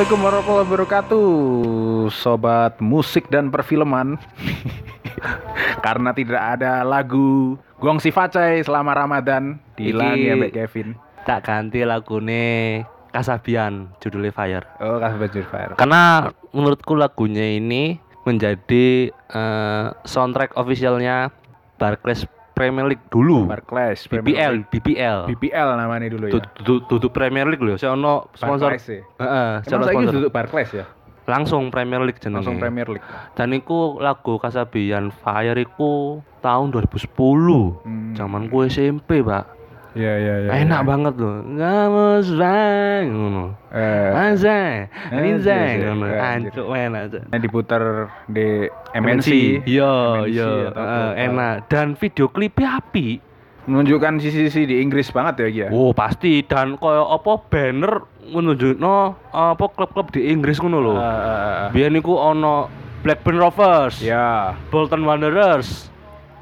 Assalamualaikum warahmatullahi wabarakatuh Sobat musik dan perfilman. Karena tidak ada lagu Gong Si Facai selama Ramadan Dihilangi Iki- ya Mbak Kevin. tak ganti lagune Kasabian judulnya Fire. Oh kasih baju fire. Karena menurutku lagunya ini menjadi eh, soundtrack officialnya Barclays Premier League dulu. Barclays BPL BPL BPL namanya dulu ya. Duduk Premier League loh saya ono sponsor. ya? Heeh, secara saya sponsor. duduk Barclays ya? Langsung Premier League jenenge. Langsung Premier League. Dan iku lagu Kasabian Fire iku tahun 2010 Hmm. zaman gue SMP pak Iya iya iya enak banget loh kamu serang ngono Eh, Anjay, Anjay, anjay, ngono. anjir. Ancuk enak. Ini diputar di MNC Iya, iya, eh, apa. enak. Dan video klipnya api. Menunjukkan sisi-sisi di Inggris banget ya Ki, ya Oh, pasti dan koyo apa banner menunjukno apa klub-klub di Inggris ngono lho. Eh, eh, eh. Biyen niku ono Blackburn Rovers, Ya Bolton Wanderers,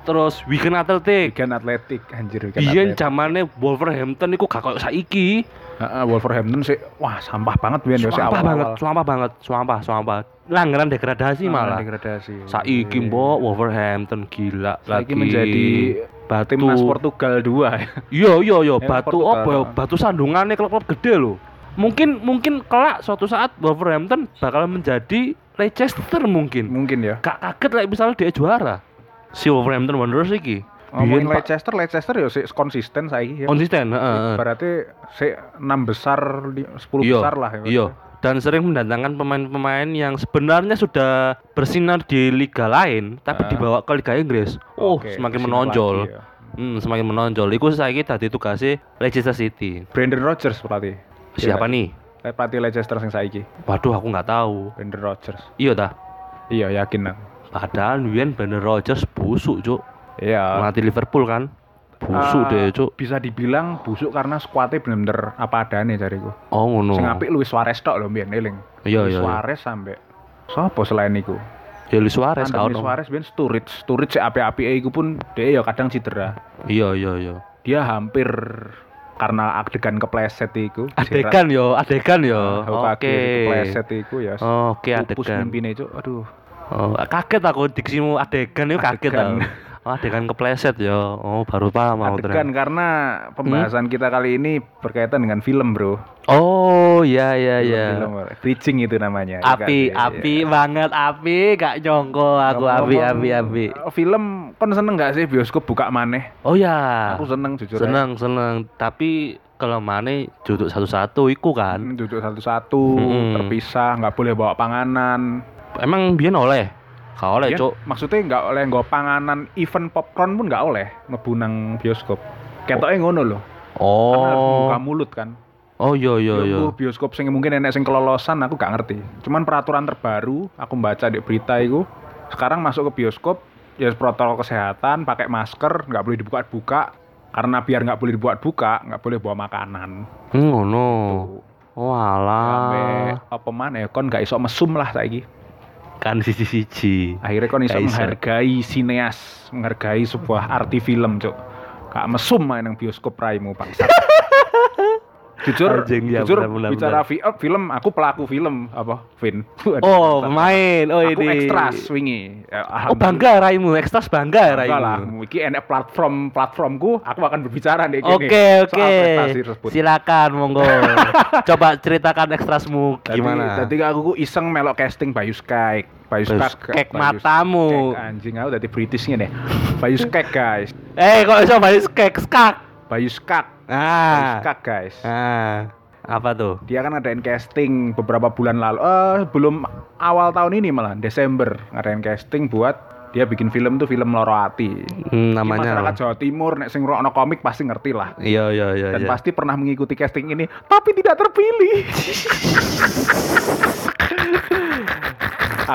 terus Wigan Athletic. Weekend Atletik anjir Weekend Biyen Athletic. zamane Wolverhampton niku gak koyo saiki. Heeh, Wolverhampton sih wah sampah banget biyen ya sih Swampah awal-awal. banget, swampah banget, swampah, swampah. Langgaran degradasi Ah, malah. degradasi. Saiki mbok Wolverhampton gila Saiki lagi menjadi batu timnas Portugal 2 ya. Iya iya iya Ya, batu apa ya? Batu sandungannya klub-klub gede loh. Mungkin mungkin kelak suatu saat Wolverhampton bakal menjadi Leicester mungkin. Mungkin ya. Gak kaget lah misalnya dia juara. Si Wolverhampton Wanderers iki. Ngomongin Biyen, Pak, Leicester, Leicester ya sih konsisten saiki ya. konsisten, heeh. Berarti sih 6 besar, li- 10 Iya, besar lah ya. Iya. Dan sering mendatangkan pemain-pemain yang sebenarnya sudah bersinar di liga lain, tapi Ah. dibawa ke liga Inggris. Oh, Oke, semakin menonjol. lagi ya. Hmm, semakin menonjol. Iku saiki tadi tugasnya Leicester City. Brandon Rodgers pelatih. Siapa nih? nih? Pelatih Leicester sing saiki. Waduh, aku nggak tahu. Brandon Rodgers. Iya dah. Iya, yakin aku. Padahal Wian Brandon Rodgers busuk, Cuk. Iya. Melatih Liverpool kan. Busuk Ah, deh, Cuk. Bisa dibilang busuk karena skuadnya bener-bener apa adanya cariku. Oh, ngono. Sing apik Luis Suarez tok lho mbiyen eling. Iya, Luis iya, iya. Suarez sampe Sopo selain iku? Ya Luis Suarez kau. Luis Suarez ben Sturridge, Sturridge apik-apike iku pun dia ya kadang cedera. Iya, iya, iya. Dia hampir karena adegan kepleset iku. Adegan yo, adegan yo. Oke. Oke. Kepleset iku ya. Oke, Pupus adegan. mimpine Cuk. Aduh. Oh, kaget aku diksimu adegan itu kaget aku. Oh, adegan kepleset ya. Oh, baru paham aku Adegan ternyata. karena pembahasan kita kali ini berkaitan dengan film, Bro. Oh, iya iya iya. Bridging itu namanya. Api, Iya, iya. api banget, api gak nyongko aku api Ngomong-ngomong, api api. eh, Film kon seneng gak sih bioskop buka maneh? Oh ya. Aku seneng jujur. seneng seneng tapi kalau mana duduk satu-satu iku kan Hmm, duduk satu-satu, Mm-mm. terpisah, nggak boleh bawa panganan. Emang biar oleh gak oleh Biyen cok Maksudnya nggak oleh nggak panganan, event popcorn pun nggak oleh mlebu nang bioskop. Ketoknya ngono loh. Karena harus oh buka mulut kan. oh iya iya iya Yo, bioskop sing mungkin enek sing kelolosan aku gak ngerti. Cuman peraturan terbaru aku baca di berita itu sekarang masuk ke bioskop ya protokol kesehatan pakai masker nggak boleh dibuka-buka karena biar nggak boleh dibuka-buka nggak boleh bawa makanan. Hmm, ngono oh Sampai alah apa mana ya kon gak iso mesum lah saiki. Kan sisi siji Akhirnya kon iso Gak iso. menghargai sineas, menghargai sebuah arti film, Cuk. Gak mesum main nang bioskop raimu, Bangsat. jujur, Anjing, ya, jujur benar, benar, bicara fi- oh, film, aku pelaku film apa, Vin. oh pemain oh aku ini ekstras wingi. Ya, oh bangga raimu ekstras bangga Enggak lah, raimu iki enek platform platformku, aku akan berbicara nih Oke oke tersebut. silakan monggo coba ceritakan ekstrasmu gimana Tadi aku ku iseng melok casting Bayu Sky. Bayu Bayu Sky. Skek matamu. Skek, anjing aku tadi Britishnya deh. Bayu Skek guys. eh kok bisa balik skek skak Bayu Skak. Bayu ah Skak guys. ah apa tuh Dia kan ngadain casting beberapa bulan lalu. Eh belum awal tahun ini malah Desember ngadain casting buat dia bikin film tuh film Loro Hati. Hmm, namanya masyarakat? Jawa Timur nek sing ngrokno komik pasti ngerti lah. Iya iya iya. Dan iya. pasti pernah mengikuti casting ini tapi tidak terpilih.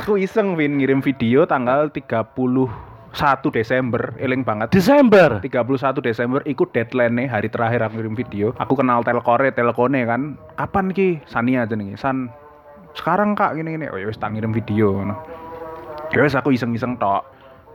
Aku iseng Vin ngirim video tanggal 31 Desember, eling banget. Desember. 31 Desember ikut deadline nih hari terakhir aku ngirim video. Aku kenal Telkore, Telkone kan. Kapan ki? Sania aja nih. San. Sekarang Kak gini gini. Oh ya wis tak ngirim video ngono. Ya wis aku iseng-iseng tok.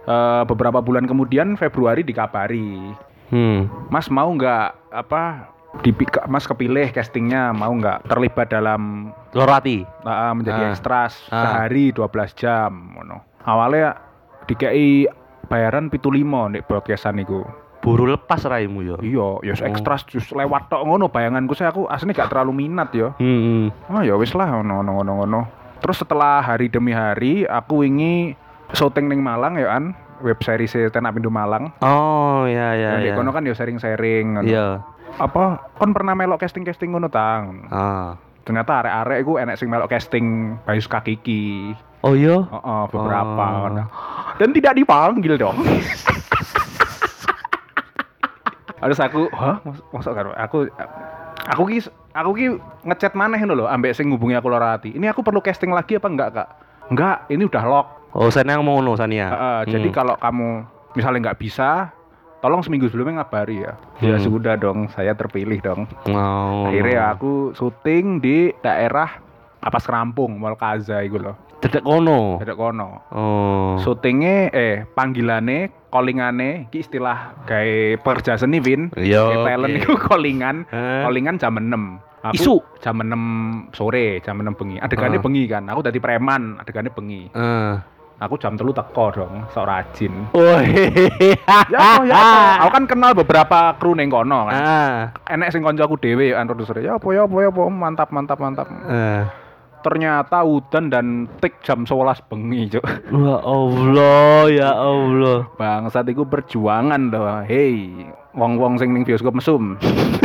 Eh, beberapa bulan kemudian Februari dikabari, Hmm. Mas mau nggak apa di Mas kepilih castingnya mau nggak terlibat dalam Lorati. uh, menjadi Ah. ekstras Ah. sehari 12 jam ngono. Awalnya dikei bayaran pitu limo nek broadcastan niku. Buru lepas raimu yo. Iya, ya Oh. ekstras jus lewat tok ngono bayanganku saya aku aslinya gak terlalu minat ya. Hmm. Oh ya wis lah ngono ngono ngono ngono. Terus setelah hari demi hari aku wingi syuting ning Malang ya an web series Stand Up Indo Malang. Oh ya ya Ya, di ya. kono kan ya sharing-sharing ngono. Iya. Apa kon pernah melok casting-casting ngono tang? Ah. Ternyata arek-arek iku enek sing melok casting Bayu Kakiki. Oh iya. Heeh, beberapa Oh. ngono. Dan tidak dipanggil dong. Harus aku, hah? Mas- Masuk karo aku aku ki aku ki ngechat maneh lho ambek sing ngubungi aku loro hati. Ini aku perlu casting lagi apa enggak, Kak? Enggak, ini udah lock. Oh, saya yang mau ngono Sania. Jadi Hmm. kalau kamu misalnya nggak bisa, tolong seminggu sebelumnya ngabari ya. Ya Hmm. sudah dong, saya terpilih dong. Oh. Akhirnya aku syuting di daerah apa Rampung, Mall Kaza iku lho. Dedek kono. Ada kono. Oh. Syutingnya eh panggilane, callingane, iki istilah kayak pekerja seni Vin. Iya, talent oke. itu callingan, Eh. callingan jam 6. Aku Isu? jam 6 sore, jam 6 bengi. Adegannya Ah. bengi kan. Aku tadi preman, adegannya bengi. Eh. Aku jam telu teko dong, sok rajin. Oh. ya apa ya apa? Aku kan kenal beberapa kru neng kono kan. Ah. Enek sing konco aku dhewe ya produser. Ya apa ya apa ya apa mantap mantap mantap. Eh. Ternyata udan dan tik jam 11 bengi, Cuk. Ya Allah, ya Allah. Bangsat iku perjuangan loh. Hei, wong-wong sing ning bioskop mesum.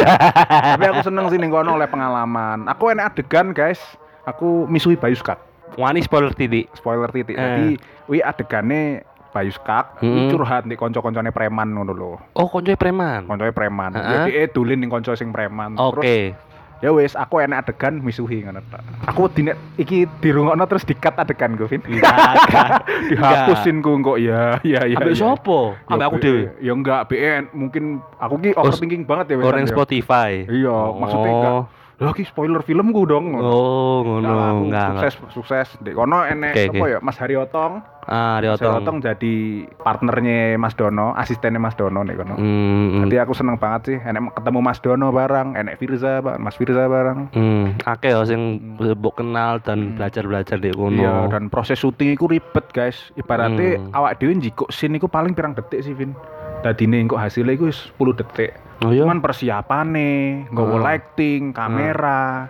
Tapi aku seneng sih ning kono oleh pengalaman. Aku enek adegan, guys. Aku misuhi Bayu Skak. Wani spoiler titik. Spoiler titik. Eh. Jadi, wi adegane Bayu Skak Hmm. curhat nih konco-koncone preman ngono lho. Oh, koncoe preman. Koncoe preman. Heeh. Jadi eh dolin ning konco sing preman. Oke. Terus ya wis aku enek adegan misuhi ngono. Aku dinek iki dirungokno terus dikat adegan gue, Vin. Enggak. Dihapusin ku kok ya ya ya. Ambek ya. sopo? Ya, Ambek aku dhewe. Ya enggak, BN mungkin aku ki overthinking banget ya Orang ya. Spotify. Iya, maksudnya enggak. Ki spoiler filmku dong. Oh, ngono. Nah, aku Enggak. sukses sukses. Di kono enek Oke, apa oke. ya Mas Haryotong. Ah, Mas Haryotong Riotong. jadi partnernya Mas Dono, asistennya Mas Dono nih kono. Hmm. Jadi aku seneng banget sih, enek ketemu Mas Dono bareng, enek Firza, Pak, Mas Firza bareng. Hmm, akeh ya sing mbok kenal dan belajar-belajar di kono. Iya, dan proses syuting itu ribet, guys. Ibaratnya Hmm. awak dhewe njikuk scene iku paling pirang detik sih, Vin. Dadine kok hasilnya iku wis 10 detik. Oh iya. Cuman persiapane, nggawa Ah. lighting, kamera,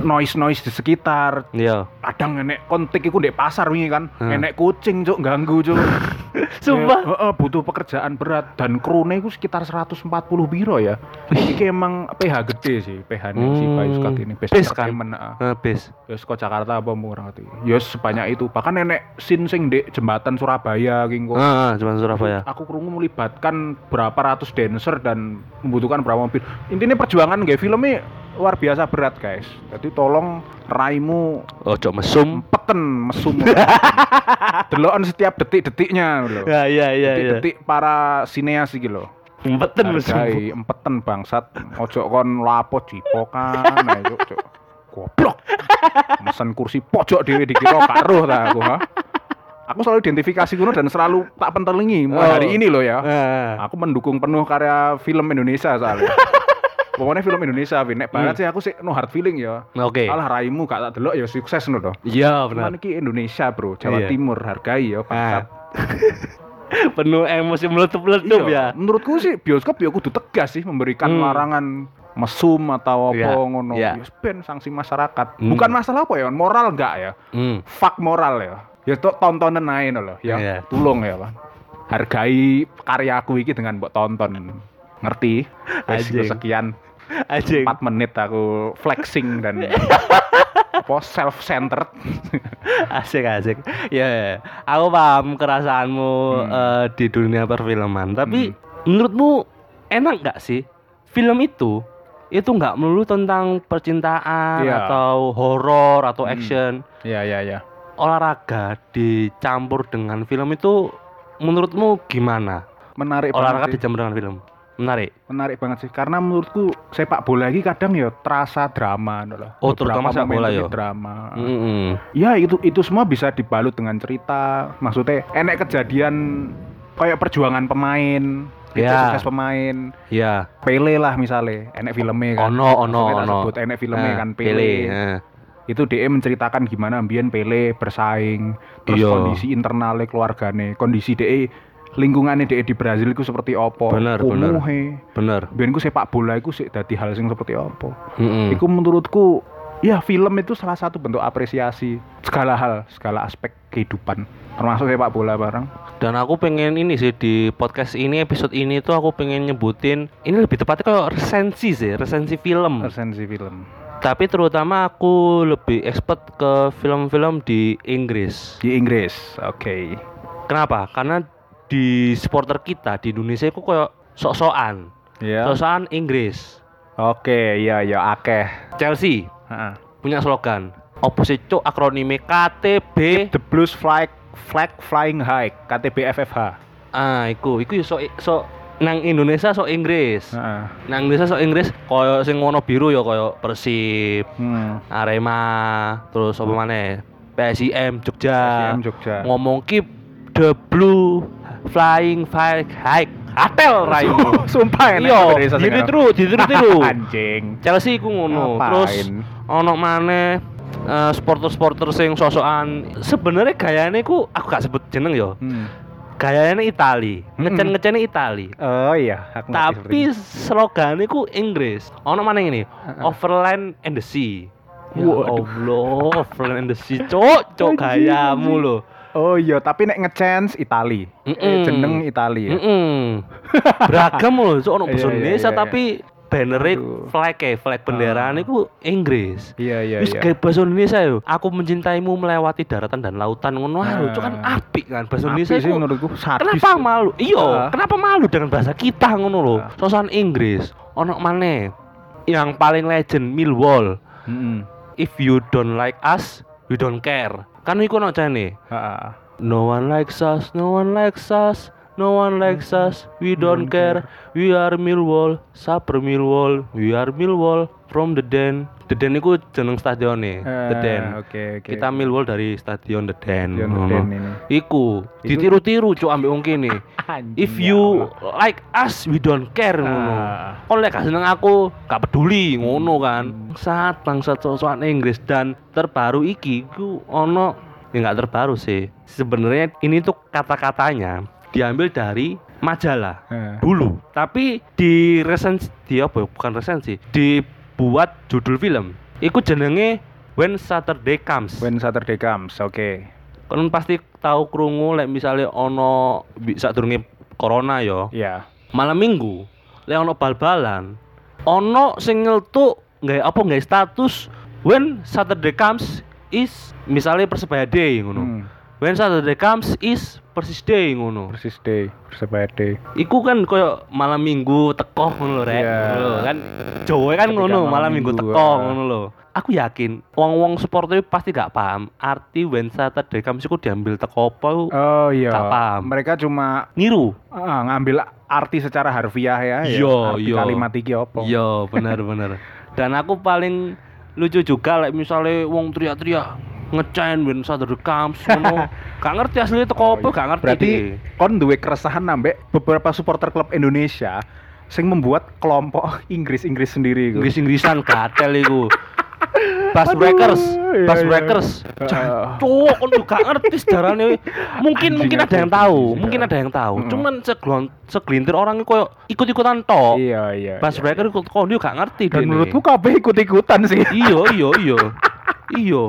noise-noise di sekitar. Iya. Kadang enek kontik iku ndek pasar wingi kan. Ah. Enek kucing cuk ganggu cuk. Sumpah. Ya, heeh, butuh pekerjaan berat dan krune iku sekitar 140 biro ya. Iki emang PH gede sih, PH nih si Hmm. Bayu Skat ini best Best kan? Eh, bis. Ya kok Jakarta apa mau ngerti. Ya sebanyak itu. Bahkan nenek scene sing di jembatan Surabaya ki engko. Heeh, cuman Surabaya. Aku krungu melibatkan berapa ratus dancer dan membutuhkan berapa mobil. Intinya perjuangan nggak filmnya luar biasa berat guys. Jadi tolong raimu Ojo mesum. peten mesum. Delokan setiap detik-detiknya loh. Ya, iya, iya, iya. Detik-detik para sineas iki lho. Empeten mesum. Empeten bangsat. Ojo kon lapo jipokan ayo cuk. Goblok. Mesen kursi pojok dhewe dikira karo ta aku ha. Aku selalu identifikasi kuno dan selalu tak pentelingi mulai Oh. hari ini loh ya. Heeh. Aku mendukung penuh karya film Indonesia soalnya. Pokoknya film Indonesia. Nek banget sih aku sih no hard feeling ya. Oke. Alah raimu gak tak delok ya sukses no toh. Iya, Cuman benar. iki Indonesia, Bro. Jawa Iya. Timur hargai ya, bangsat. Penuh emosi meletup-letup Iya, ya. Menurutku sih bioskop ya kudu tegas sih memberikan Hmm. larangan mesum atau apa Iya, ngono. iya. Ya ben sanksi masyarakat. Hmm. Bukan masalah apa ya, moral enggak ya. Hmm. Fuck moral ya. Ya tok tontonan no loh ya. Iya. Tulung ya, Pak. Hargai karyaku iki dengan mbok tonton. Ngerti? Anjing. sekian Anjing. 4 menit aku flexing dan apa self centered. asik asik ya ya. aku paham kerasaanmu Hmm. eh, di dunia perfilman tapi menurutmu enak nggak sih film itu itu nggak melulu tentang percintaan Iya. atau horor atau Hmm. action Iya, iya, iya. Olahraga dicampur dengan film itu menurutmu gimana Menarik olahraga banget dicampur dengan film menarik menarik banget sih karena menurutku sepak bola ini kadang ya terasa drama no loh. Oh, Beberapa terutama sepak bola momentumnya ya? drama Mm-mm. ya itu itu semua bisa dibalut dengan cerita maksudnya enek kejadian kayak perjuangan pemain Ya. sukses pemain. Iya. Pele lah misalnya, enek filmnya kan. Ono, ono, ono. sebut enek filmnya Nah, kan Pele. heeh. Itu dia menceritakan gimana ambien Pele bersaing, terus Iya. kondisi internalnya keluargane, kondisi dia lingkungannya dia di Brazil itu seperti apa, Bener, bener. kumuhe. Bener. Biyen ku sepak bola iku sik dadi hal sing seperti apa. Heeh. Iku menurutku ya film itu salah satu bentuk apresiasi segala hal, segala aspek kehidupan, termasuk sepak bola bareng. Dan aku pengen ini sih di podcast ini episode ini tuh aku pengen nyebutin ini lebih tepatnya kayak resensi sih, resensi film. Resensi film Tapi terutama aku lebih expert ke film-film di Inggris. di Inggris. Oke. Kenapa? Karena di supporter kita di Indonesia itu kayak sok-sokan. Ya. Sok-sokan Inggris. Oke, iya ya akeh. Chelsea Heeh. punya slogan. Opo sih cuk akronime KTB. The Blues Flag Flag Flying High KTBFFH. Ah, iku, iku sok sok nang Indonesia sok Inggris. Heeh. Nang Indonesia sok Inggris koyo sing warna biru ya koyo Persib, Hmm. Arema, terus apa maneh? PSIM Jogja. PSIM Jogja. Ngomong keep the blue flying flag high. Atel raimu. Sumpah enak Indonesia sing ditiru, ditiru-tiru. Anjing. Chelsea iku ngono. Ngapain? Terus ono maneh eh, supporter-supporter sing sosokan sebenarnya gayane ku aku gak sebut jeneng yo. Hmm. Gayane Itali, Mm-mm. ngecen-ngecene Itali. Oh iya, aku Tapi slogannya ku Inggris. Ono mana ini? Overland and the Sea. Ya Waduh. Allah, Overland and the Sea, cok, cok gayamu loh. Oh iya, tapi nek ngechance Itali. Mm-mm. jeneng Itali ya. Beragam loh, cok ono Iya, bahasa iya, Indonesia iya, tapi Aduh. flag ya, flag benderaan Ah. itu Inggris. Iya iya Wis iya. kayak bahasa Indonesia yo. Aku mencintaimu melewati daratan dan lautan ngono ah, lho, cok kan Ah. apik kan bahasa Indonesia sih itu. menurutku sadis. Kenapa malu? Iya, Ah. kenapa malu dengan bahasa kita ngono loh. Ah. Sosokan Inggris. Ono maneh yang paling legend Millwall. Heeh. If you don't like us, we don't care. Kan iku ono jane. Heeh. No one likes us, no one likes us, no one likes us, we don't care. We are Millwall, Super Millwall, we are Millwall from the Den. The Den iku jeneng stadionnya, The Den. Oke oke. Kita Millwall dari stadion The Den. Stadion The ngono. Den ini. Iku ditiru-tiru cuk ambek wong kene. If ya you like us, we don't care ngono. Ah. Kon lek gak seneng aku, gak peduli ngono kan. Hmm. Saat bangsat sosokan Inggris dan terbaru iki ku ono ya nggak terbaru sih. Sebenarnya ini tuh kata-katanya diambil dari majalah Heeh. dulu. Tapi di resensi di apa ya? Bukan resensi, dibuat judul film. Iku jenenge When Saturday Comes. When Saturday Comes. Oke. Kon pasti tahu krungu lek misalnya ono bisa durunge corona yo. Iya. Malam Minggu lek ono bal-balan ono sing ngeltuk nggak apa nggak status when Saturday comes is misalnya Persebaya Day ngono. Hmm. When Saturday comes is Persis Day ngono. Persis Day, Persebaya Day. Iku kan koyo malam Minggu teko ngono lho rek. Lho, kan Jawa kan ngono malam malam Minggu Minggu, teko ngono lho. Aku yakin wong-wong supporter pasti gak paham arti when Saturday comes iku diambil teko apa Oh iya. Gak paham. Mereka cuma niru. ah, ngambil arti secara harfiah ya. ya. Iya, Arti iya. Kalimat iki apa? Iya, benar benar. Dan aku paling lucu juga like misalnya wong teriak-teriak ngecain when Saturday comes ngono. Gak ngerti aslinya teko apa, gak ngerti. Oh, Berarti deh. kon duwe keresahan nambah beberapa supporter klub Indonesia sing membuat kelompok Inggris-Inggris sendiri. Inggris-Inggrisan gatel iku. Bass Aduh, breakers, iya, bass iya. breakers. Cuk, kon juga ngerti sejarahnya. Mungkin Anjing, mungkin ada yang tahu, mungkin ada yang tahu. Cuman segelon, segelintir orang itu koyo ikut-ikutan tok. Iya iya. Bass iya. breaker ikut kok dia gak ngerti Dan menurutku kabeh ikut-ikutan sih. iya iya iya iya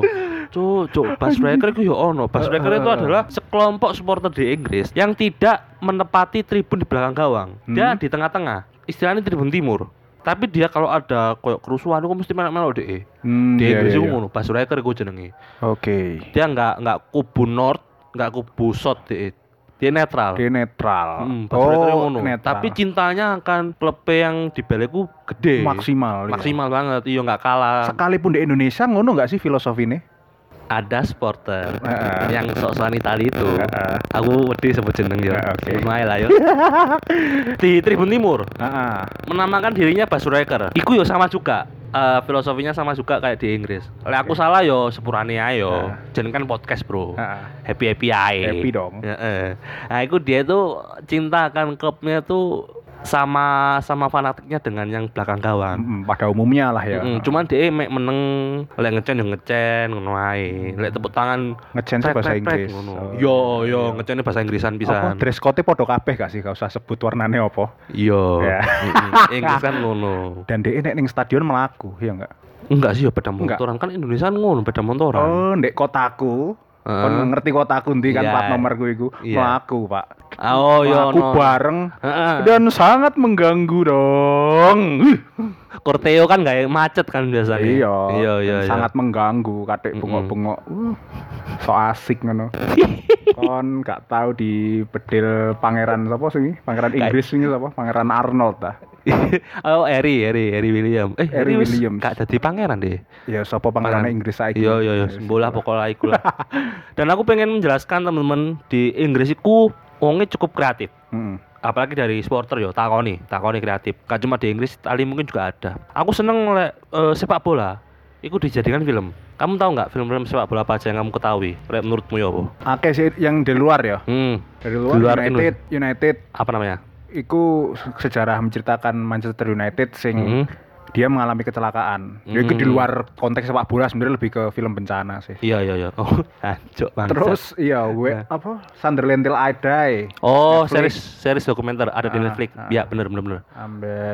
Cuk, cuk, Bass Breaker itu ya ono. Bass Breaker itu adalah sekelompok supporter di Inggris yang tidak menepati tribun di belakang gawang. Dia Hmm. di tengah-tengah. Istilahnya tribun timur. Tapi dia kalau ada koyok kerusuhan itu mesti melok-melok deh. Hmm, Di iya, Inggris iya, itu iya. ngono, Bass Breaker itu jenenge. Oke. Dia nggak nggak kubu north, nggak kubu south deh. Dia netral. Dia netral. Hmm, ngono. netral. Tapi cintanya akan klub yang di Beleku gede. maksimal. iya. Maksimal banget. Iya nggak kalah. Sekalipun di Indonesia ngono nggak sih filosofinya? Ada supporter Heeh. yang sok-sokan Itali itu Heeh. aku wedi sebut jeneng ya oke. lumayan lah yo di Tribun Timur Heeh. menamakan dirinya Basuraker iku yo sama juga Eh, filosofinya sama juga kayak di Inggris Lek aku salah yo sepurane ae yo Heeh. jeneng kan podcast bro Heeh. happy happy ae Happy dong. Heeh. nah itu dia tuh cinta akan klubnya tuh sama sama fanatiknya dengan yang belakang gawang. Mm, pada umumnya lah ya. Mm, cuman dia mek meneng lek ngecen yo ngecen ngono ae. Lek tepuk tangan Ngecen sih bahasa Inggris. Oh, Yo yo ngecene bahasa Inggrisan Apa pisan. dress code podo kabeh gak sih? Gak usah sebut warnane apa. Ya. Mm-mm. Inggris kan ngono. Dan dia nek ning stadion melaku, ya enggak? Enggak sih ya beda Enggak. motoran kan Indonesia ngono beda motoran. Oh, ndek kotaku. Heeh. Kon ngerti kotaku ndi kan Iya. plat nomorku iku. Iya. Melaku, Pak. Oh yo Melaku no. bareng Heeh. dan sangat mengganggu dong. Corteo kan gak macet kan biasanya. Iya, Iya iya. iya. sangat mengganggu katik bengok-bengok. Uh, so asik ngono. Kon gak tahu di bedil pangeran sapa sih? Pangeran Inggris ini sapa? Pangeran Arnold ta. oh, Eri, Eri, Eri William. Eh, Harry Eri wis Williams. Gak jadi pangeran deh. Ya sapa pangeran. Inggris saiki. Iya, iya, iya. Ya, Bola pokoknya iku lah. Dan aku pengen menjelaskan teman-teman di Inggris iku wongnya cukup kreatif. Mm. Apalagi dari supporter yo, takoni, takoni kreatif. Gak cuma di Inggris, Itali mungkin juga ada. Aku seneng lek eh, sepak bola. Iku dijadikan film. Kamu tahu nggak film-film sepak bola apa aja yang kamu ketahui? Lek menurutmu apa? Akeh sih yang di luar ya. Hmm, Dari luar, Di luar United, United apa namanya? iku sejarah menceritakan Manchester United sing Hmm. Dia mengalami kecelakaan. Dia itu di Hmm. luar konteks sepak bola sebenarnya lebih ke film bencana sih. Iya, iya, iya. Oh, hancur banget. Terus iya, gue Nah. apa Sunderland Till I Die. Oh, Netflix. series series dokumenter ada di Ah, Netflix. ah. Iya, bener bener bener.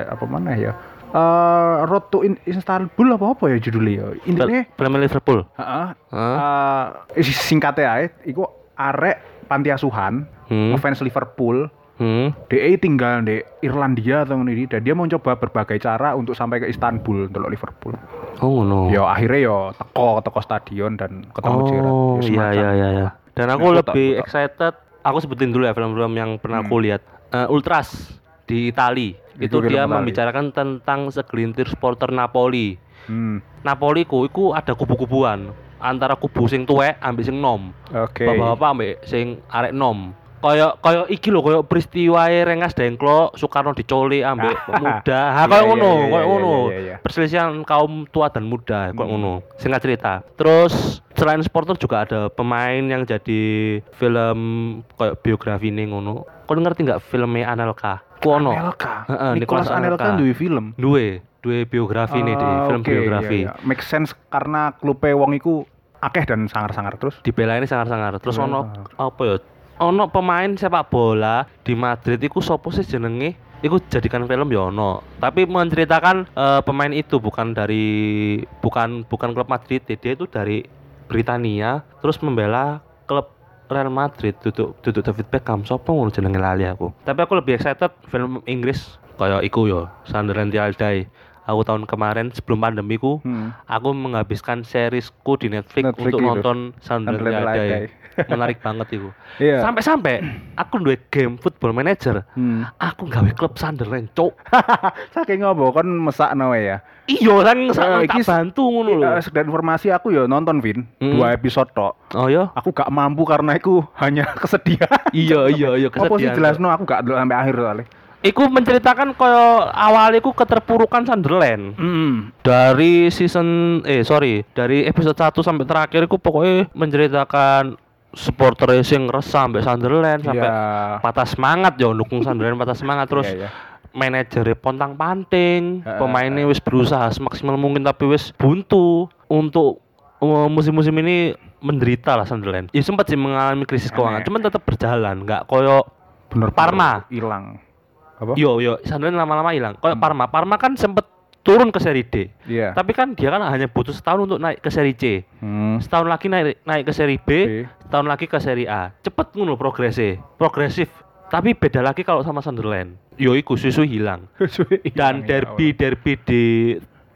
Apa mana ya? Eh Road to In- Istanbul apa apa ya judulnya ya? Intinya Film Liverpool. heeh. Hah? eh, singkatnya ae iku arek panti asuhan Hmm. ngefans Liverpool Hmm. DE tinggal di Irlandia atau ini dan dia mau coba berbagai cara untuk sampai ke Istanbul untuk Liverpool. Oh, no. Ya akhirnya ya teko teko stadion dan ketemu. Oh, Ya, iya iya iya iya. Dan aku Ya, lebih putar, putar. excited. Aku sebutin dulu ya film-film yang pernah aku Hmm. lihat. Eh, Ultras di Itali. Itu Itu, dia Itali. membicarakan tentang segelintir supporter Napoli. Hmm. Napoli ku iku ada kubu-kubuan antara kubu sing tuwek ambek sing nom. Oke. Bapak-bapak ambek sing arek nom. Kaya kaya iki lho kaya peristiwa Rengas Dengklok Soekarno diculik ambek muda. Ha Iya, kaya iya, ngono, iya, iya, ngono. Perselisihan kaum tua dan muda kaya Hmm. ngono. Singkat cerita. Terus selain supporter juga ada pemain yang jadi film kayak biografi nih ngono. Kau ngerti nggak filmnya Anelka? Ku ono. Anelka. Heeh, Nicholas Nicholas Anelka Anelka. duwe film. Duwe, duwe biografi nih di Ah, film biografi. iya, iya. Make sense karena klube wong iku akeh dan sangar-sangar terus. dibela ini sangar-sangar terus ono apa ya ono pemain sepak bola di Madrid iku sopo sih jenenge? Iku jadikan film ya ono. Tapi menceritakan eh, pemain itu bukan dari bukan bukan klub Madrid. Dia itu dari Britania terus membela klub Real Madrid. Duduk duduk David Beckham. Sopo ngono jenenge lali aku? Tapi aku lebih excited film Inggris kayak iku yo Sunderland Till I Die aku tahun kemarin sebelum pandemiku Hmm. aku menghabiskan seriesku di Netflix, Netflix untuk itu. nonton Sunderland Die. Menarik banget itu. Iya. Sampai-sampai aku duwe game Football Manager, Hmm. aku gawe klub Sunderland, cok. Saking ngopo kon mesakno ya. Iya kan Eh, tak bantu ngono lho. Eh, sekedar informasi aku ya nonton Vin Hmm. dua episode tok. Oh ya? Aku gak mampu karena aku hanya kesedihan. Iya iya iya Apa sih kesedihan. jelasno aku gak sampai akhir soalnya. Iku menceritakan koyo awal iku keterpurukan Sunderland. Hmm. Dari season eh sorry, dari episode 1 sampai terakhir iku pokoknya menceritakan supporter racing resah sampai Sunderland sampai Iya. patah semangat ya dukung Sunderland patah semangat terus Iya, iya. manajernya pontang panting pemainnya wis berusaha semaksimal mungkin tapi wis buntu untuk uh, musim-musim ini menderita lah Sunderland ya sempat sih mengalami krisis keuangan cuman tetap berjalan nggak koyo bener Parma. hilang. Apa? yo yo Sunderland lama-lama hilang koyo Hmm. Parma Parma kan sempet turun ke seri D Iya. tapi kan dia kan hanya butuh setahun untuk naik ke seri C Hmm. setahun lagi naik naik ke seri B, Oke. setahun lagi ke seri A cepet ngono progresnya progresif tapi beda lagi kalau sama Sunderland yo iku susu hilang dan ya derby derby di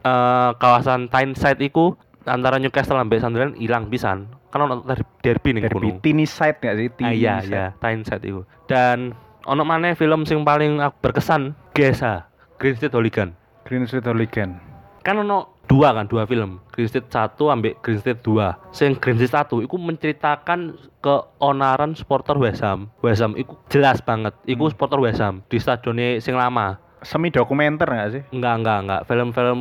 eh, kawasan Tyneside iku antara Newcastle sampai Sunderland hilang pisan kan der- derby Allah. Derby Teesside nggak sih? ah, iya iya Tyneside iku dan ono maneh film sing paling aku berkesan GSH Green Street Hooligan Green Street Hooligan. kan ono dua kan dua film Green Street 1 ambek Green Street 2 sing Green Street 1 iku menceritakan keonaran supporter West Ham West Ham iku jelas banget iku Hmm. supporter West Ham di stadionnya sing lama Semi dokumenter nggak sih? enggak enggak enggak film-film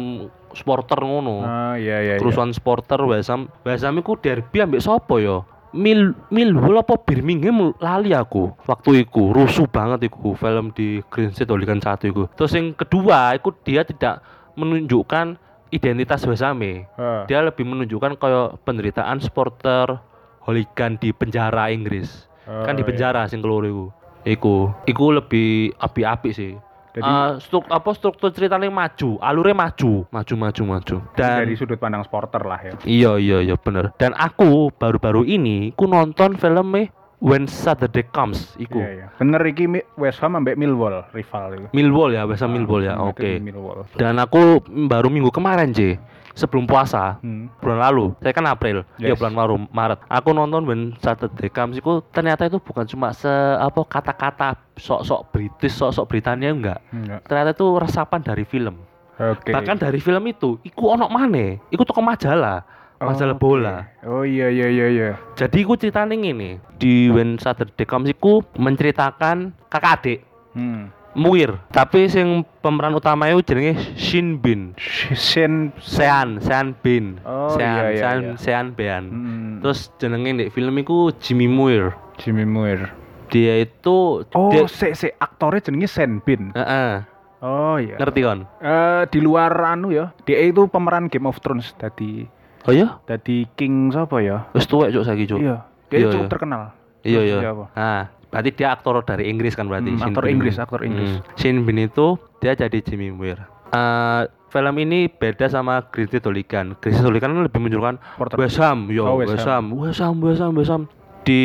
supporter ngono Oh iya iya. iya. kerusuhan supporter West Ham West Ham iku derby ambek sopo yo Mil Millwall apa Birmingham lali aku waktu itu rusuh banget iku film di Green Street Hooligan satu iku terus yang kedua iku dia tidak menunjukkan identitas e. Heeh. dia lebih menunjukkan kayak penderitaan supporter hooligan di penjara Inggris Oh, kan di iya. penjara sing keluar iku iku iku lebih api-api sih Jadi- Eh, struk, apa struktur ceritanya maju alurnya maju maju maju maju dan dari sudut pandang supporter lah ya. Iya iya iya bener. Dan aku baru-baru ini ku nonton filmnya When Saturday Comes iku. Iya, iya. Bener iki West Ham ambek Millwall rival itu. Millwall ya, West Ham Millwall ya. Oke. Millwall. Dan aku baru minggu kemarin, J. Sebelum puasa, Hmm. bulan lalu. Saya kan April, ya Yes. bulan Maret. Maret. Aku nonton When Saturday Comes iku ternyata itu bukan cuma se apa kata-kata sok-sok British, sok-sok Britania enggak. Enggak. Ternyata itu resapan dari film. Oke. Bahkan dari film itu, iku onok mana? Iku toko majalah, majalah Oke. bola. Oh iya iya iya iya. Jadi ku ceritanya ngene, di When Saturday Comes iku menceritakan kakak adik Hmm. Muir, tapi sing pemeran utama itu jenenge Shin Bin. Shin Sean, Sean Bin. Oh, Sean, iya, iya, Sean, iya. Sean Bean. Hmm. Terus jenenge di film iku Jimmy Muir. Jimmy Muir. Dia itu Oh, dia, si si aktornya jenenge Sen Bin. Heeh, Oh iya. ngerti kon? Eh di luar anu ya, dia itu pemeran Game of Thrones tadi Oh iya? tadi King siapa ya? Wis tuwek cuk saiki cuk. Iya, dia Iya, cukup iya. terkenal. Iya iya. Nah, berarti dia aktor dari Inggris kan berarti. Hmm, Shin aktor Bin Inggris, aktor Inggris. Hmm. Shin Bin itu dia jadi Jimmy Muir. Eh, film ini beda sama Green Street Hooligan. Green Street Hooligan kan lebih menunjukkan West Ham, yo Oh, West West Ham, West Ham, West Ham, West Ham. Di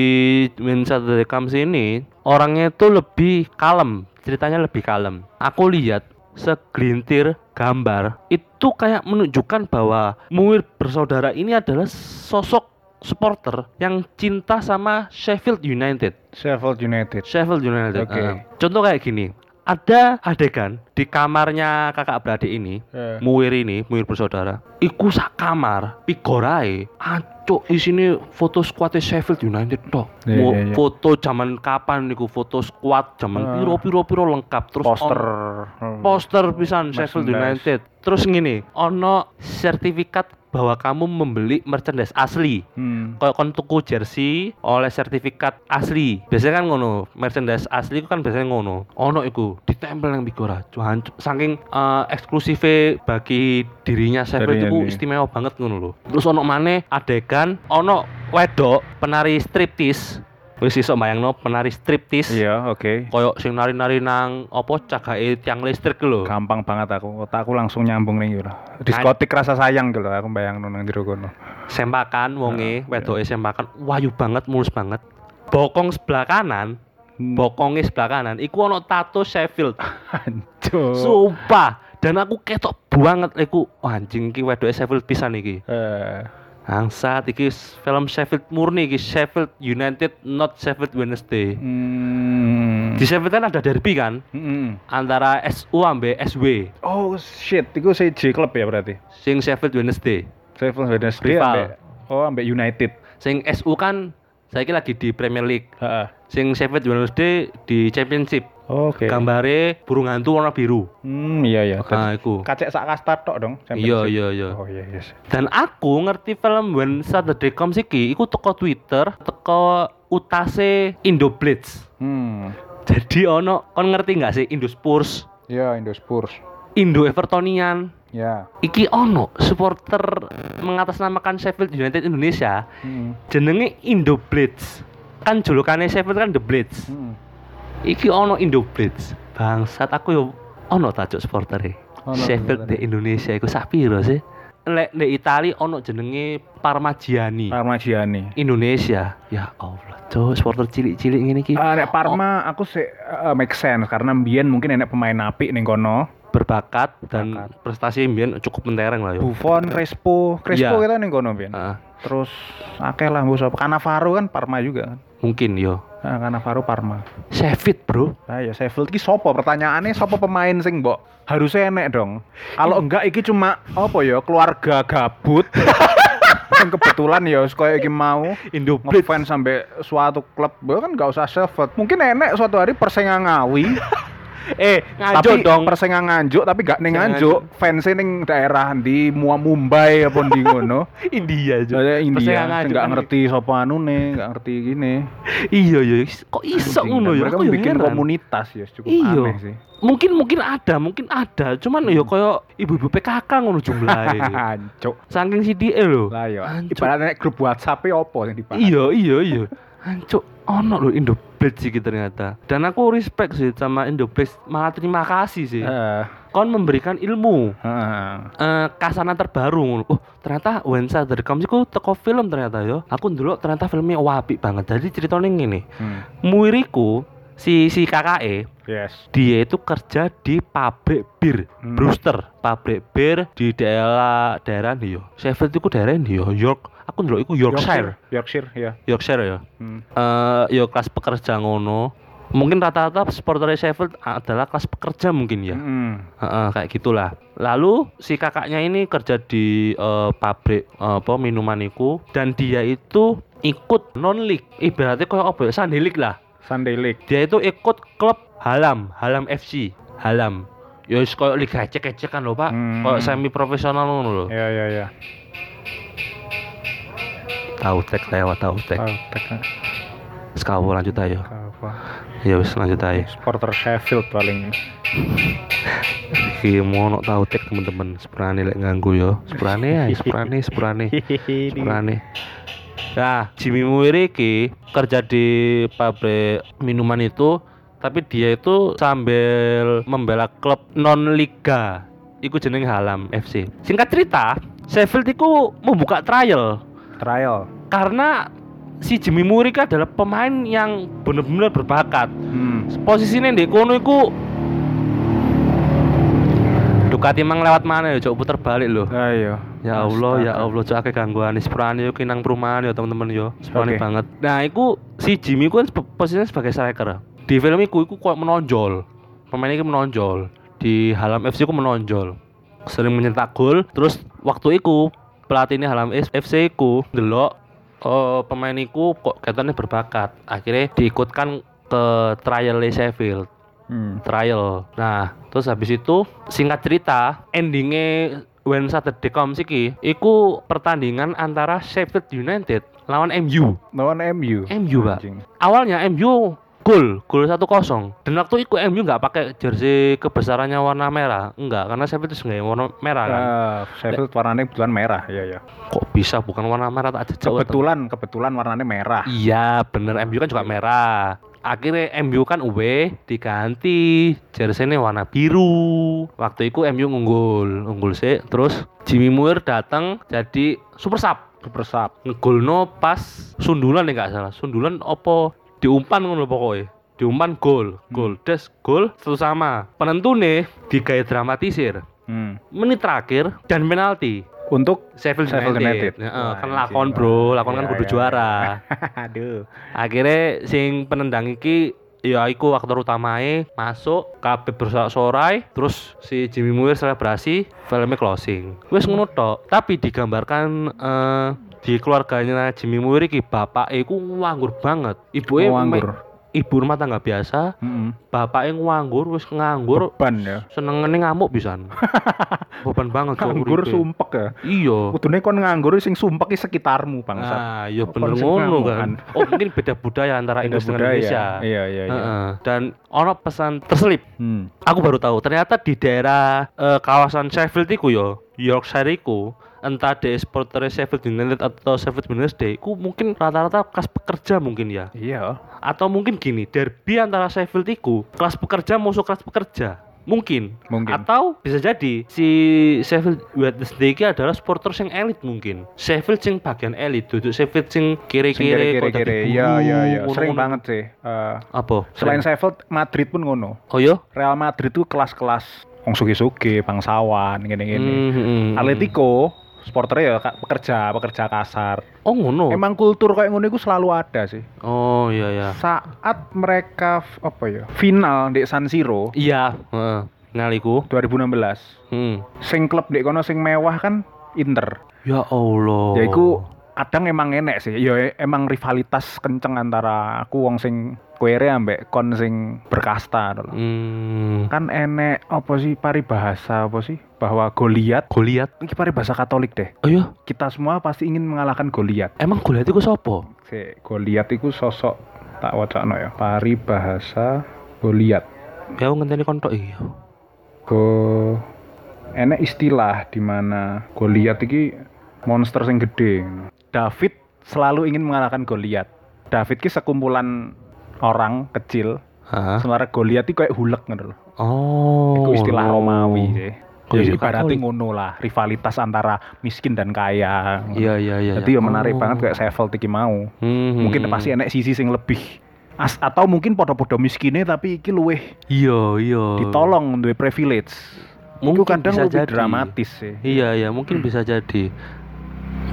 When Saturday Comes ini orangnya itu lebih kalem, ceritanya lebih kalem. Aku lihat segelintir gambar itu kayak menunjukkan bahwa Muir bersaudara ini adalah sosok supporter yang cinta sama Sheffield United. Sheffield United. Sheffield United. Oke. eh. Contoh kayak gini, ada adegan di kamarnya kakak beradik ini, Eh. Muir ini, Muir bersaudara. Iku sak kamar, pigorae, ancuk di sini foto skuadnya Sheffield United toh. Mau iya, iya. foto zaman kapan niku foto skuad zaman Ah. piro piro piro lengkap terus Poster. on- poster pisan Sheffield. United. Terus gini, ono sertifikat bahwa kamu membeli merchandise asli. Hmm. kayak kon tuku jersey oleh sertifikat asli. Biasanya kan ngono merchandise asli itu kan biasanya ngono. Ono iku ditempel yang bigora cuman saking eh, eksklusifnya bagi dirinya Dirinya itu istimewa banget ngono loh terus ono mana adegan ono wedok penari striptease wis iso bayangno penari striptease Iya, oke. koyo sing nari-nari nang apa cagake tiang listrik lho Gampang banget aku. Otakku langsung nyambung nih gitu. Diskotik rasa sayang gitu. Aku bayang nang jero kono. sempakan wonge Ah, wedoke sempakan wayu banget mulus banget bokong sebelah kanan Hmm. bokongnya sebelah kanan iku ono tato Sheffield Hancur. sumpah dan aku ketok banget iku Wah, anjing iki wedoke Sheffield pisan iki Eh, Angsat iki s- film Sheffield murni iki Sheffield United not Sheffield Wednesday hmm. di Sheffield kan ada derby kan Hmm. antara SU ambe SW Oh shit, itu saya J Club ya berarti. sing Sheffield Wednesday Sheffield Wednesday ambek Oh, ambek United. sing SU kan saya lagi di Premier League Heeh. sing Sheffield Wednesday di Championship Oke. gambare burung hantu warna biru Hmm, iya iya. ah iku Kacek sak kasta tok dong. iya iya iya Oh iya yes. dan aku ngerti film When Saturday Comes iki iku teko Twitter teko utase Indo Blitz Hmm. jadi ono kon ngerti nggak sih Indo Spurs Ya Indo Spurs. Indo Evertonian Ya. iki ono supporter mengatasnamakan Sheffield United Indonesia Hmm. jenenge Indo Blitz kan julukannya Sheffield kan The Blitz Hmm. Iki ono Indo Blitz bangsat aku yo ono tajuk supporter Ono Sheffield di Indonesia iku sak piro sih lek di Itali ono jenenge Parmigiani Parmigiani. Indonesia ya Allah cowok supporter cilik-cilik ngene iki nek Parma aku sih eh, make sense karena Mbien mungkin enek pemain apik ning kono. berbakat dan Berbakat. prestasi mbien cukup mentereng lah yo Buffon, Crespo, Crespo Iya. kita ning kono Mbien. Heeh, Terus akeh lah mbok sapa. Cannavaro kan Parma juga kan. Mungkin yo Nah, Cannavaro Parma. Sheffield bro Nah, ya Sheffield ki sopo? Pertanyaannya sopo pemain sing mbok harusnya enek dong. Kalau enggak iki cuma apa ya keluarga gabut. yang kebetulan ya koyo iki mau Indo ngefans sampai suatu klub kan nggak usah Sheffield. Mungkin enek suatu hari Persenga Ngawi eh tapi nganjuk dong. Persengan nganjuk tapi gak ning Persengan nganjuk. fansnya ning daerah di Mua Mumbai apa di ngono. India juga Saya India. Persengan sing nganjuk gak kan. ngerti sapa anune gak ngerti gini. Iya iya. Kok iso ngono ya? mereka bikin heran. komunitas ya cukup Iya. aneh sih. Mungkin mungkin ada mungkin ada. Cuman ya koyo ibu-ibu PKK ngono jumlahnya Hancuk. saking CDE lho. Lah Hancuk. ibaratnya grup WhatsApp e opo sing dibahas. iya iya iya. Hancuk. Ono lho Indoblade sih ternyata dan aku respect sih sama Indoblade malah terima kasih sih Heeh. kon memberikan ilmu Heeh. eh kasanan terbaru. Oh, ternyata Wensa dari kamu ku teko film ternyata yo. Aku dulu ternyata filmnya wapi banget. Jadi ceritanya ngene. Hmm. Muiriku si si KKE Yes. dia itu kerja di pabrik bir Hmm. Brewster pabrik bir di daerah daerah nih yo Sheffield itu daerah nih yo York aku dulu itu Yorkshire Yorkshire, ya. Yorkshire ya Hmm. eh yo kelas pekerja ngono mungkin rata-rata supporter Sheffield adalah kelas pekerja mungkin ya Hmm. Heeh, kayak gitulah. Lalu si kakaknya ini kerja di eh, pabrik eh, apa minuman itu dan dia itu ikut non league. Ibaratnya kayak apa ya? Sunday League lah. Sunday League. Dia itu ikut klub Halam, Halam FC, Halam. Ya koyo liga ecek-ecek kan lho, Pak. Hmm. Koyo semi profesional ngono lho. Ya, ya, ya. Tahu tek lewat tahu tek. Tek Sekawu lanjut ayo. Ya wis lanjut ayo. Supporter Sheffield paling. Iki mono tahu tek teman-teman. Sepurane lek ganggu yo. Sepurane ya, sepurane, sepurane. Sepurane. Nah, Jimmy Muir iki kerja di pabrik minuman itu, tapi dia itu sambil membela klub non liga. Iku jeneng Halam FC. Singkat cerita, Sheffield itu membuka trial Trial. karena si Jimmy Muir iki adalah pemain yang benar-benar berbakat. Hmm. Posisinya di kono iku Ducati emang lewat mana ya, cok puter balik loh. Ayo. Ya Allah, ya Astaga. Allah, cok akeh gangguan sepurane yo kinang perumahan yo teman-teman yo. Sepurane Oke. banget. Nah, iku si Jimmy ku kan posisinya sebagai striker. Di film iku iku kok menonjol. Pemain iki menonjol. Di Halam FC ku menonjol. Sering mencetak gol, terus waktu iku pelatihnya Halam FC ku delok oh, pemain iku kok katanya berbakat. Akhirnya diikutkan ke trial Sheffield Hmm. trial. Nah, terus habis itu singkat cerita, endingnya When Saturday Comes iki, iku pertandingan antara Sheffield United lawan MU. Lawan MU. MU, Pak. Awalnya MU gol, gol 1-0. Dan waktu itu MU nggak pakai jersey kebesarannya warna merah. Enggak, karena Sheffield itu nggak warna merah kan. Ah, Sheffield warnanya kebetulan merah, ya ya. Kok bisa bukan warna merah tak jejak Kebetulan kebetulan warnanya merah. Iya bener MU kan juga merah Akhirnya MU kan uwe diganti jersey warna biru Waktu itu MU unggul Unggul sih Terus Jimmy Muir datang jadi super sub Super sub. Ngegolno pas sundulan ya nggak salah Sundulan opo diumpan ngono pokoknya Diumpan gol Gol Des gol satu sama. Penentu nih Digaya dramatisir. Hmm. Menit terakhir dan penalti. Untuk Sheffield, United, United. Heeh, kan lakon bro, lakon kan Iya, kudu iya, juara. Aduh. akhirnya sing penendang iki ya iku aktor utamae masuk kabeh bersorak-sorai terus si Jimmy Muir selebrasi filmnya closing. Wes ngono tok. Tapi digambarkan eh, di keluarganya Jimmy Muir iki bapak iku nganggur banget ibu Nganggur. ibu rumah tangga biasa Mm-mm. bapak nganggur wis nganggur Beban ya. senengane ngamuk pisan beban banget Nganggur sumpek ya. iya Kudune kon nganggur sing sumpek di sekitarmu bangsa. Nah, ya Apa bener ngono kan. Oh, mungkin beda budaya antara Inggris dengan Indonesia. Iya iya iya. Heeh. Dan ono pesan terselip. Hmm. Aku baru tahu ternyata di daerah eh, kawasan Sheffield iku yo, Yorkshire iku, entah di supporter Sheffield United atau Sheffield Wednesday, iku mungkin rata-rata kelas pekerja mungkin ya. Iya. Atau mungkin gini, derby antara Sheffield iku kelas pekerja musuh kelas pekerja. Mungkin. Mungkin. Atau bisa jadi si Sheffield Wednesday iki adalah supporter sing elit mungkin. Sheffield sing bagian elit, duduk Sheffield Sing kiri-kiri kiri-kiri. iya iya. ngono-ngono. Sering banget sih. Eh, Apa? selain Sheffield, Madrid pun ngono. Oh iya? Real Madrid tuh kelas-kelas wong sugi-sugi, bangsawan, gini-gini. Hmm, hmm, hmm. Atletico, supporternya ya pekerja, pekerja kasar. Oh ngono. Emang kultur kayak ngono itu selalu ada sih. Oh iya ya. Saat mereka apa ya? Final di San Siro Iya, heeh. Ngaliku. 2016. Hmm. Sing klub di kono sing mewah kan Inter. Ya Allah. Ya iku kadang emang enek sih ya e- emang rivalitas kenceng antara aku wong sing kuere ambek kon sing berkasta lho. Hmm. kan enek apa sih paribahasa apa sih bahwa Goliat Goliat. ini paribahasa Katolik deh Oh iya, kita semua pasti ingin mengalahkan Goliat emang Goliat itu sopo? si Goliat itu sosok tak wacana ya paribahasa Goliat Ya ngenteni kontok iya. go enek istilah di mana Goliat iki monster sing gede David selalu ingin mengalahkan Goliat David ki sekumpulan orang kecil Hah? sementara Goliat itu kayak hulek gitu loh Oh. Iku istilah no. Romawi sih. Oh, Ya, iya, ibaratnya ngono lah, rivalitas antara miskin dan kaya. Iya iya iya. Jadi ya iya. menarik Oh. banget kayak Sevel iki mau. Hmm, Mungkin hmm, pasti enek sisi sing lebih As, atau mungkin podo-podo miskinnya tapi iki luweh Iya iya. ditolong duwe privilege. Mungkin Itu kadang bisa lebih jadi. dramatis sih. Iya iya mungkin bisa jadi.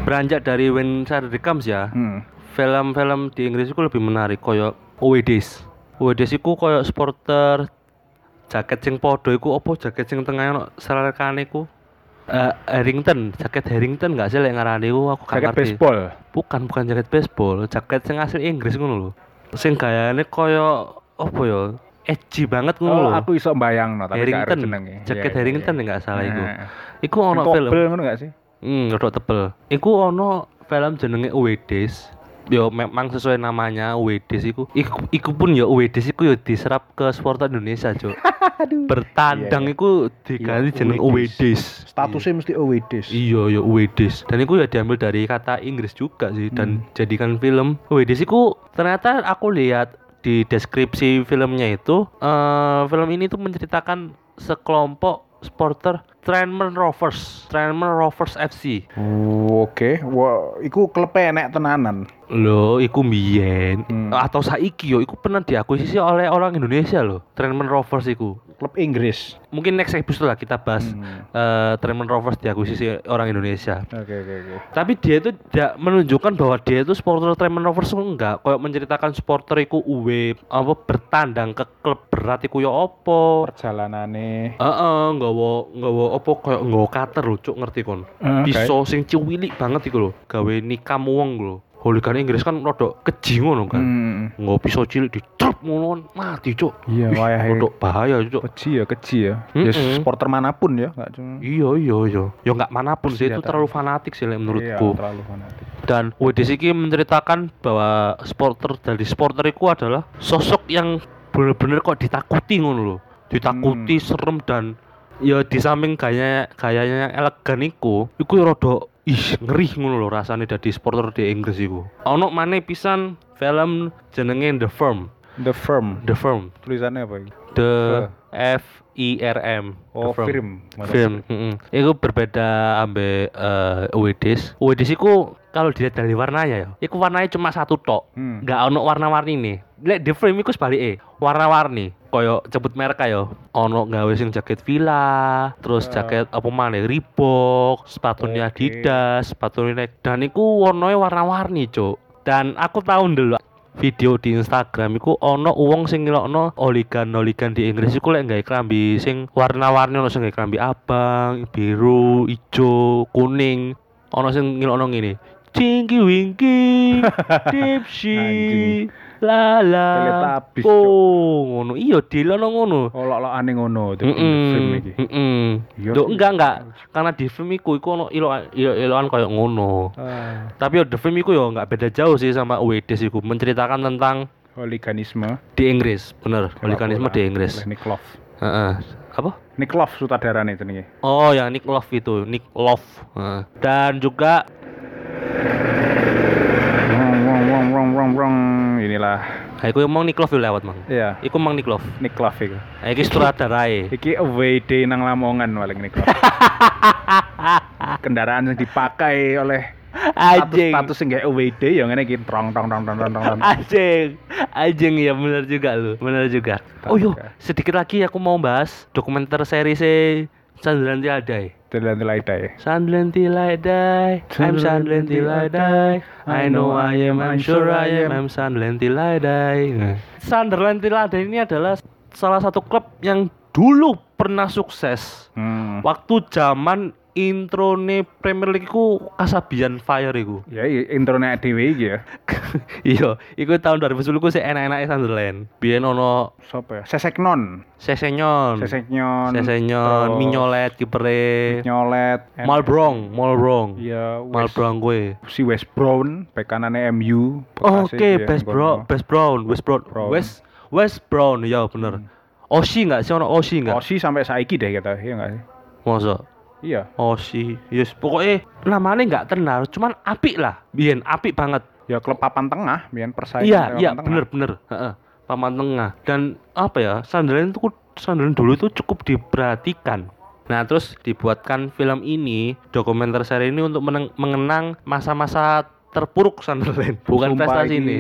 Beranjak dari When Saturday Comes ya. Hmm. Film-film di Inggris itu lebih menarik koyo OWDs. OWDs iku koyo supporter jaket sing podo iku opo jaket sing tengah ono selekane iku Eh, Harrington, jaket Harrington nggak sih lek ngarani aku gak Jaket ngerti. baseball. Bukan, bukan jaket baseball, jaket sing asli Inggris ngono lho. Sing gayane koyo apa ya? Edgy banget ngono Oh, lho. aku iso bayang no, tapi Harrington, jenenge. jaket Iya, Harrington iya, nggak salah iku. Nah. Iku ono film. Ngono gak sih? Hmm, rodok tebel. Iku ono film jenenge Uwedes. Yo memang sesuai namanya Uwedes iku. Iku, iku pun ya Uwedes iku yo diserap ke supporter Indonesia, Cuk. Bertandang Iya, iya. iku diganti Iya, jeneng. Statusnya mesti Owedes. Iya, ya Uwedes. Dan itu ya diambil dari kata Inggris juga sih dan Hmm. jadikan film. Uwedes itu ternyata aku lihat di deskripsi filmnya itu eh film ini tuh menceritakan sekelompok supporter Tranmere Rovers, Tranmere Rovers FC. Oh, Oke, wah, iku klepe enek tenanan. Loh, iku mbiyen Hmm. atau saiki yo iku pernah diakuisisi oleh orang Indonesia loh. Tranmere Rovers iku. Klub Inggris. Mungkin next episode lah kita bahas Hmm. eh Tranmere Rovers diakuisisi orang Indonesia. Oke, oke, oke. Tapi dia itu tidak menunjukkan bahwa dia itu supporter Tremen Rovers enggak. Kayak menceritakan supporter iku uwe apa bertandang ke klub berat iku ya apa. Perjalanane. Heeh, nggawa nggawa apa kayak nggawa cutter lho, cuk ngerti kon. Eh, Pisau sing ciwilik banget iku lho, gawe nikam wong lho. Hooligan Inggris kan rada keji ngono kan. Hmm. Nggawa pisau cilik dicrup ngono kan, mati cuk. Iya, wayahe. Rada bahaya cuk. Keji ya, keji ya. Ya Mm-mm. supporter mana pun ya, enggak cuma. Iya iya iya. Ya enggak mana pun sih itu terlalu fanatik sih menurutku. Iya, terlalu fanatik. dan WDS ini menceritakan bahwa supporter dari supporter itu adalah sosok yang bener-bener kok ditakuti ngono loh ditakuti serem dan ya di samping gaya gayanya elegan iku iku rada ih ngeri ngono loh rasanya dari supporter di Inggris iku ono maneh pisan film jenenge The Firm The Firm. The Firm Tulisannya apa ini? The F I R M Oh, The Firm. film. film heeh. Iku berbeda ambek eh UWDs. UWDs iku kalau dilihat dari warnanya ya, iku warnanya cuma satu tok. Hmm. Nggak ono warna-warni nih. Lek di frame iku sebalike, warna-warni. Koyo sebut merek ya, ono gawe sing jaket Villa, terus Ah. jaket apa maneh Reebok, sepatunya Oke. Adidas, sepatunya Nike. Dan iku warnanya warna-warni, Cuk. Dan aku tahu dulu video di Instagram iku ono wong sing ngelokno oligan-oligan di Inggris iku lek gawe klambi sing warna-warni ono sing gawe klambi abang, biru, ijo, kuning. Ono sing ngelokno ngene. Cinky winky, dipsy, Anjing. Lala. Teletubbies, Oh, ngono. Iya, dilono ngono. Lok-lokane ngono di di film iki. Iya Duh, sih. enggak enggak. Karena di film iku iku ono ilo iloan kayak ngono. Ah, Tapi ya The Film iku ya nggak beda jauh sih sama UWDs iku menceritakan tentang hooliganisme. di Inggris, bener. bola di Inggris. Nick Love. Heeh. Apa? Nick Love sutradaranya itu nih. Oh, yang Nick Love itu, Nick Love. Heeh. Dan juga Wong wong wong wong wong wong aku emang Nick Love yo lewat, Mang. Iya, Iku mang Nick Love. Nick Love itu. Nah, iki sutradarae. Iki away day nang Lamongan paling Nick Love. Kendaraan yang dipakai oleh Anjing. status yang away day yang ngene iki trong tong tong tong. tong. Anjing. Anjing ya bener juga lu. Bener juga. Oh yo, Astaga. sedikit lagi aku mau bahas dokumenter seri se Sunderland Till I Die. Sunderland till I die, I'm Sunderland till I die. I know I am, I'm sure I am, I'm Sunderland till I die. Sunderland till I die ini adalah salah satu klub yang dulu pernah sukses Hmm. waktu zaman introne Premier League ku Kasabian Fire iku. Ya i- intronya dhewe iki ya. iya, iku tahun 2010 ku sih enak-enake Sunderland. Biyen ono Sopo ya? Seseknon. Sesenyon, Seseknyon. Sesenyon, terus Minyolet kipere, Nyolet. Malbrong, Malbrong. Iya, West- Malbrong gue. si West Brown, bek kanane MU. Oh, Oke, dia Best yang Bro, kono. Best Brown, West Brown, Brown. West West Brown, ya bener. Oshi nggak sih ono Oshi nggak? Osi sampai saiki deh kita, iya enggak sih? Masa? Iya. Oshi, yes pokoknya namanya nggak terkenal, cuman apik lah, biyen apik banget. Ya klub papan tengah, biyen persaingan Iya, papan iya tengah. bener bener. Heeh. Paman tengah dan apa ya Sunderland itu Sunderland dulu itu cukup diperhatikan. Nah terus dibuatkan film ini dokumenter seri ini untuk mengenang masa-masa terpuruk Sunderland bukan Sumpah prestasi ini.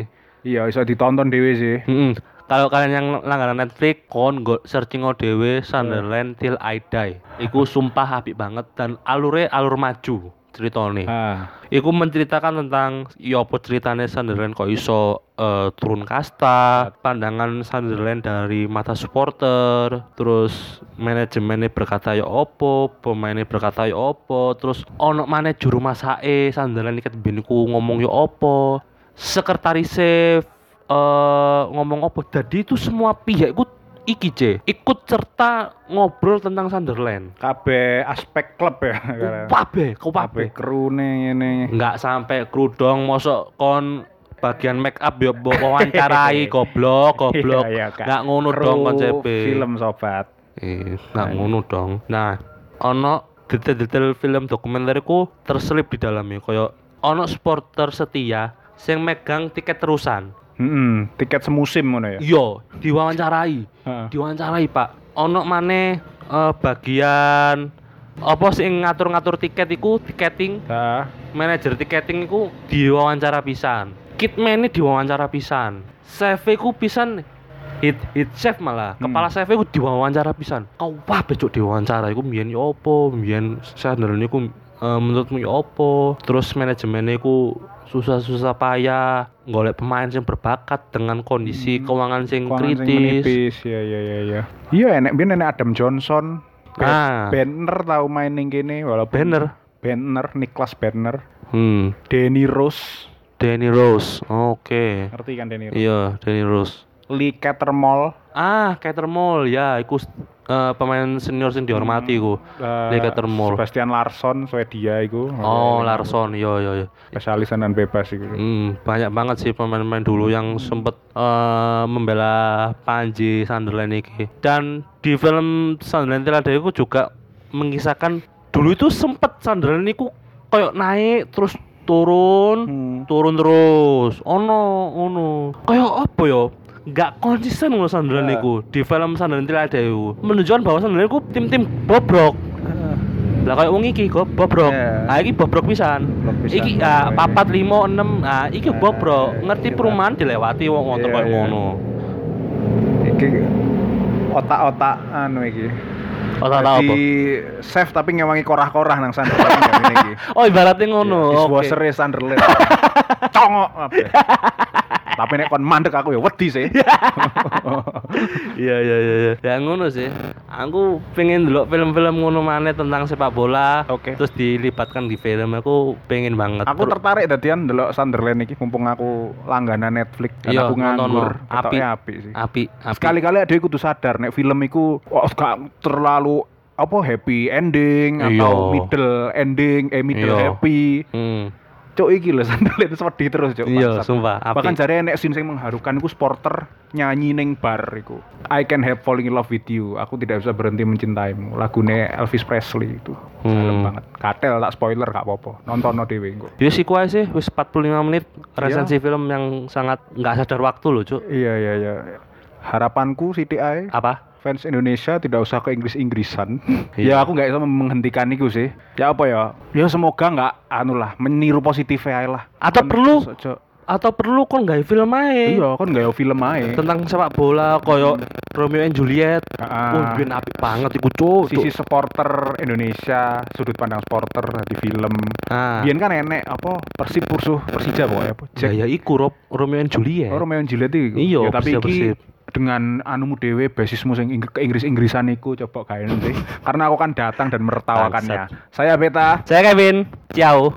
Iya, bisa ditonton dewe sih. Mm-mm. Kalau kalian yang langganan Netflix, kon go searching dewe Sunderland Till I Die. Iku sumpah apik banget dan alure alur maju ceritane. Ah, Iku menceritakan tentang ya apa ceritanya Sunderland kok iso eh, turun kasta, pandangan Sunderland dari mata supporter, terus manajemennya berkata ya opo, pemainnya berkata ya opo, terus ono mana juru masake Sunderland ikat ben iku ngomong ya opo, sekretarise eh ngomong opo. Jadi itu semua pihak ikut iki C, ikut serta ngobrol tentang Sunderland. kabeh aspek klub ya. Kabeh, kau Kabeh kabeh. kru nih ini. nggak sampai kerudung mosok kon bagian make up yo mbok wawancarai goblok goblok Iya, iya, Kak. nggak ngono Kru dong konsep Film sobat. eh nggak ngono dong nah ono detail-detail film dokumenter ku terselip di dalamnya koyo ono supporter setia sing megang tiket terusan Hmm, tiket semusim ngono ya. yo diwawancarai Heeh. diwawancarai pak ono maneh eh, bagian apa sing ngatur-ngatur tiket iku tiketing Nah, manajer tiketing iku diwawancara pisan. Kitman ini diwawancara pisan. Chef iku pisan hit hit chef malah. Hmm. Kepala chef iku diwawancara pisan. Kau wah becuk diwawancara iku mbiyen ya apa? Mbiyen Sunderland iku eh, menurutmu ya apa? Terus manajemennya iku susah-susah payah golek pemain yang berbakat dengan kondisi Hmm. keuangan sing keuangan sing kritis. menipis. Ya ya ya ya. Iya enek biyen enek Adam Johnson. Ah. Banner tahu main ning kene walaupun Banner. Banner, Niklas Banner, Hmm. Danny Rose. Danny Rose. Oke. Ngerti kan Danny Rose? Iya, Danny Rose. Lee Cattermole. Ah, Catermall ya, iku eh, pemain senior sing dihormati iku. eh, Lee Cattermole. Sebastian Larsson, Swedia iku. Oh, Larson, yo yo yo. Spesialis tenan bebas iku. Hmm, banyak banget sih pemain-pemain dulu yang sempet eh, membela Panji Sunderland ini. Dan di film Sunderland Tilada itu juga mengisahkan dulu itu sempet Sunderland itu kayak naik terus turun, Hmm. turun terus. Ono, ono. Kayak apa ya? Nggak konsisten loh Sunderland Ya. itu di film Sunderland Tilada itu menunjukkan bahwa itu tim-tim bobrok. Lah kayak wong iki kok bobrok. Ya. Ah iki bobrok pisan. Pisan, Iki ah, iki. papat lima enam. Ah iki bobrok. Ngerti iya, perumahan dilewati wong wonten Iya, kayak iya. ngono. Iki otak-otak anu iki. Otak apa? Jadi chef tapi ngewangi korah-korah nang Sunderland iki. Oh ibaratnya ngono. Dishwasher e Sunderland. Congok apa. Tapi nek kon mandek aku ya wedi sih. Iya iya iya iya. Ya ngono sih. Aku pengen dulu film-film ngono maneh tentang sepak bola. Oke. Terus dilibatkan di film aku pengen banget. Aku Ter- tertarik dadian ndelok Sunderland iki mumpung aku langganan Netflix dan Iya, aku nganggur. Api. Apik sih. api api. Sekali-kali ada kudu sadar nek film iku wah gak terlalu apa happy ending atau Iya. middle ending eh middle Iya. happy. Hmm. Cuk iki lho Sunderland wedi terus cuk. Iya, sumpah api. Bahkan jare enek scene sing mengharukan iku supporter nyanyi ning bar iku. I can help falling in love with you. Aku tidak bisa berhenti mencintaimu. Lagune Elvis Presley itu. Hmm. banget. Katel tak spoiler gak apa-apa. Nonton dhewe engko. Ya sih kuai sih, wis 45 menit resensi Iya. film yang sangat nggak sadar waktu loh, Cuk. Iya iya iya. Harapanku CTI Apa? Fans Indonesia tidak usah ke Inggris-Inggrisan. Iya. ya aku nggak bisa menghentikan itu sih. Ya apa ya? Ya semoga nggak anu lah meniru positif aja lah. Atau Kan perlu aja- atau perlu kon gawe film ae Iya kan nggak film aja. tentang sepak bola koyo Romeo and Juliet. Ah. Oh, apik banget iku, Cuk. Sisi supporter Indonesia, sudut pandang supporter di film. Ah. Biyen kan enek apa Persib Pursuh Persija pokoknya apa. Ya ya iku Rob, Romeo and Juliet. Oh, Romeo and Juliet itu. Iya, ya, tapi Persija, iki Persib dengan anumu dewe basismu sing Inggris Inggris Inggrisan iku coba gawe nanti karena aku kan datang dan menertawakannya. Saya Beta, saya Kevin. Ciao.